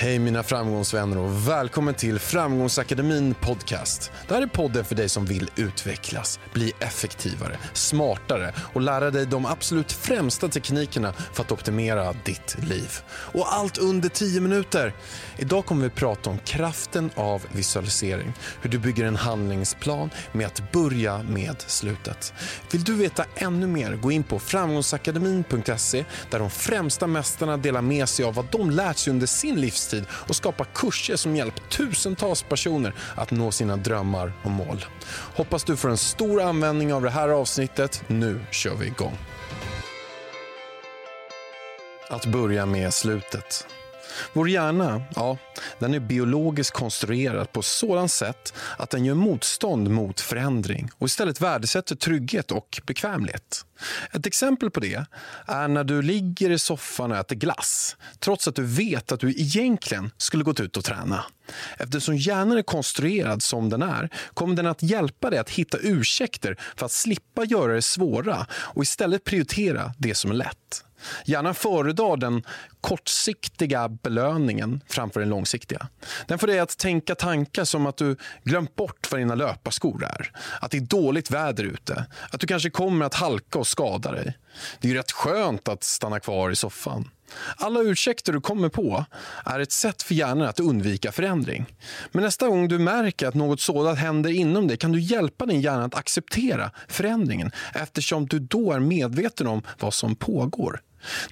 Hej mina framgångsvänner och välkommen till Framgångsakademin podcast. Det här är podden för dig som vill utvecklas, bli effektivare, smartare och lära dig de absolut främsta teknikerna för att optimera ditt liv. Och allt under 10 minuter. Idag kommer vi prata om kraften av visualisering. Hur du bygger en handlingsplan med att börja med slutet. Vill du veta ännu mer, gå in på framgångsakademin.se där de främsta mästarna delar med sig av vad de lärt sig under sin livstid och skapa kurser som hjälpt tusentals personer att nå sina drömmar och mål. Hoppas du får en stor användning av det här avsnittet. Nu kör vi igång. Att börja med slutet. Vår hjärna, ja, den är biologiskt konstruerad på sådant sätt att den gör motstånd mot förändring och istället värdesätter trygghet och bekvämlighet. Ett exempel på det är när du ligger i soffan och äter glass trots att du vet att du egentligen skulle gått ut och träna. Eftersom hjärnan är konstruerad som den är kommer den att hjälpa dig att hitta ursäkter för att slippa göra det svåra och istället prioritera det som är lätt. Hjärnan föredrar den kortsiktiga belöningen framför den långsiktiga. Den får dig att tänka tankar som att du glömt bort vad dina löparskor är. Att det är dåligt väder ute. Att du kanske kommer att halka och skada dig. Det är ju rätt skönt att stanna kvar i soffan. Alla ursäkter du kommer på är ett sätt för hjärnan att undvika förändring. Men nästa gång du märker att något sådant händer inom dig kan du hjälpa din hjärna att acceptera förändringen eftersom du då är medveten om vad som pågår.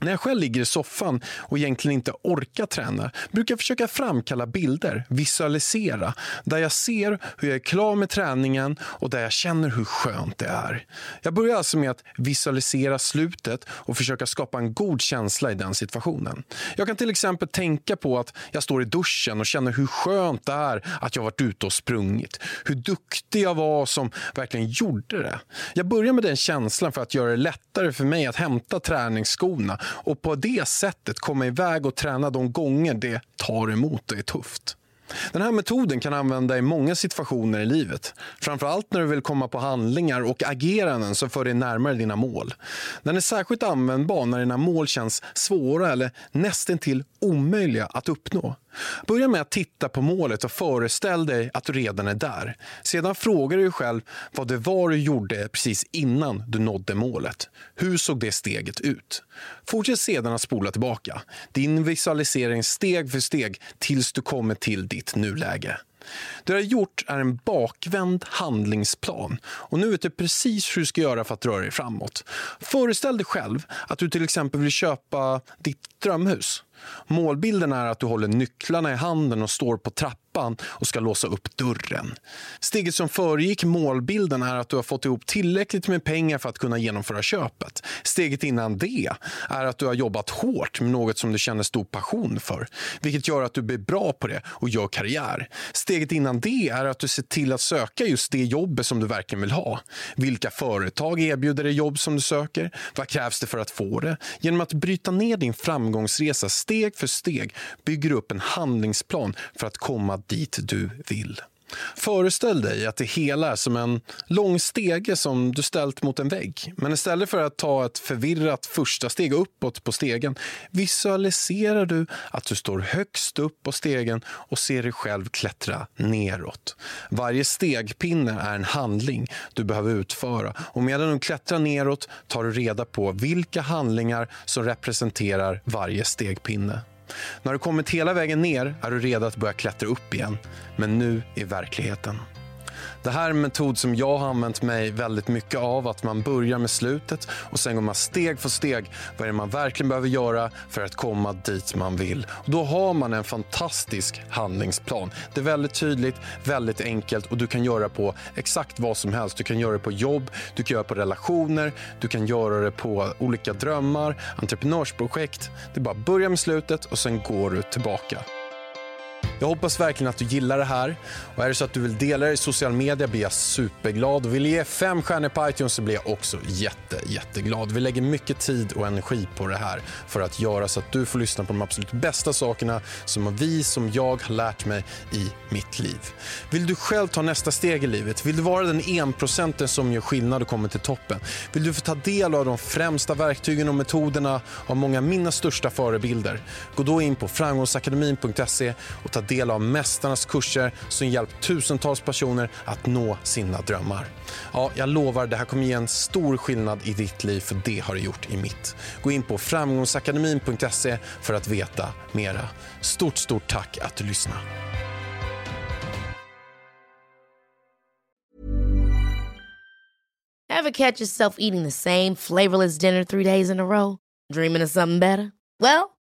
När jag själv ligger i soffan och egentligen inte orkar träna brukar jag försöka framkalla bilder, visualisera, där jag ser hur jag är klar med träningen och där jag känner hur skönt det är. Jag börjar alltså med att visualisera slutet och försöka skapa en god känsla i den situationen. Jag kan till exempel tänka på att jag står i duschen och känner hur skönt det är att jag varit ute och sprungit. Hur duktig jag var som verkligen gjorde det. Jag börjar med den känslan för att göra det lättare för mig att hämta träningsskor skorna och på det sättet komma iväg och träna de gånger det tar emot och är tufft. Den här metoden kan använda i många situationer i livet. Framförallt när du vill komma på handlingar och ageranden som för dig närmare dina mål. Den är särskilt användbar när dina mål känns svåra eller nästintill omöjliga att uppnå. Börja med att titta på målet och föreställ dig att du redan är där. Sedan frågar du dig själv vad det var du gjorde precis innan du nådde målet. Hur såg det steget ut? Fortsätt sedan att spola tillbaka din visualisering steg för steg tills du kommer till ditt nuläge. Det du har gjort är en bakvänd handlingsplan och nu vet du precis hur du ska göra för att röra dig framåt. Föreställ dig själv att du till exempel vill köpa ditt drömhus. Målbilden är att du håller nycklarna i handen och står på trappan och ska låsa upp dörren. Steget som föregick målbilden är att du har fått ihop tillräckligt med pengar för att kunna genomföra köpet. Steget innan det är att du har jobbat hårt med något som du känner stor passion för, vilket gör att du blir bra på det och gör karriär. Steget innan det är att du ser till att söka just det jobbet som du verkligen vill ha. Vilka företag erbjuder det jobb som du söker? Vad krävs det för att få det? Genom att bryta ner din framgångsresa steg för steg bygger du upp en handlingsplan för att komma dit du vill. Föreställ dig att det hela är som en lång stege som du ställt mot en vägg. Men istället för att ta ett förvirrat första steg uppåt på stegen visualiserar du att du står högst upp på stegen och ser dig själv klättra neråt. Varje stegpinne är en handling du behöver utföra och medan du klättrar neråt tar du reda på vilka handlingar som representerar varje stegpinne. När du kommit hela vägen ner är du redo att börja klättra upp igen. Men nu är verkligheten. Det här är en metod som jag har använt mig väldigt mycket av. Att man börjar med slutet och sen går man steg för steg. Vad är det man verkligen behöver göra för att komma dit man vill? Och då har man en fantastisk handlingsplan. Det är väldigt tydligt, väldigt enkelt och du kan göra på exakt vad som helst. Du kan göra det på jobb, du kan göra det på relationer, du kan göra det på olika drömmar, entreprenörsprojekt. Det är bara att börja med slutet och sen går du tillbaka. Jag hoppas verkligen att du gillar det här. Och är det så att du vill dela det i social media blir jag superglad. Vill du ge fem stjärnor på iTunes så blir jag också jätte, jätteglad. Vi lägger mycket tid och energi på det här för att göra så att du får lyssna på de absolut bästa sakerna som vi, som jag, har lärt mig i mitt liv. Vill du själv ta nästa steg i livet? Vill du vara den enprocenten som gör skillnad och kommer till toppen? Vill du få ta del av de främsta verktygen och metoderna av många av mina största förebilder? Gå då in på framgångsakademin.se och ta del av mästarnas kurser som hjälpt tusentals personer att nå sina drömmar. Ja, jag lovar, det här kommer ge en stor skillnad i ditt liv för det har det gjort i mitt. Gå in på framgångsakademin.se för att veta mera. Stort, stort tack att du lyssnade. Have catch yourself eating the same flavorless dinner three days in a row? Dreaming of something better? Well,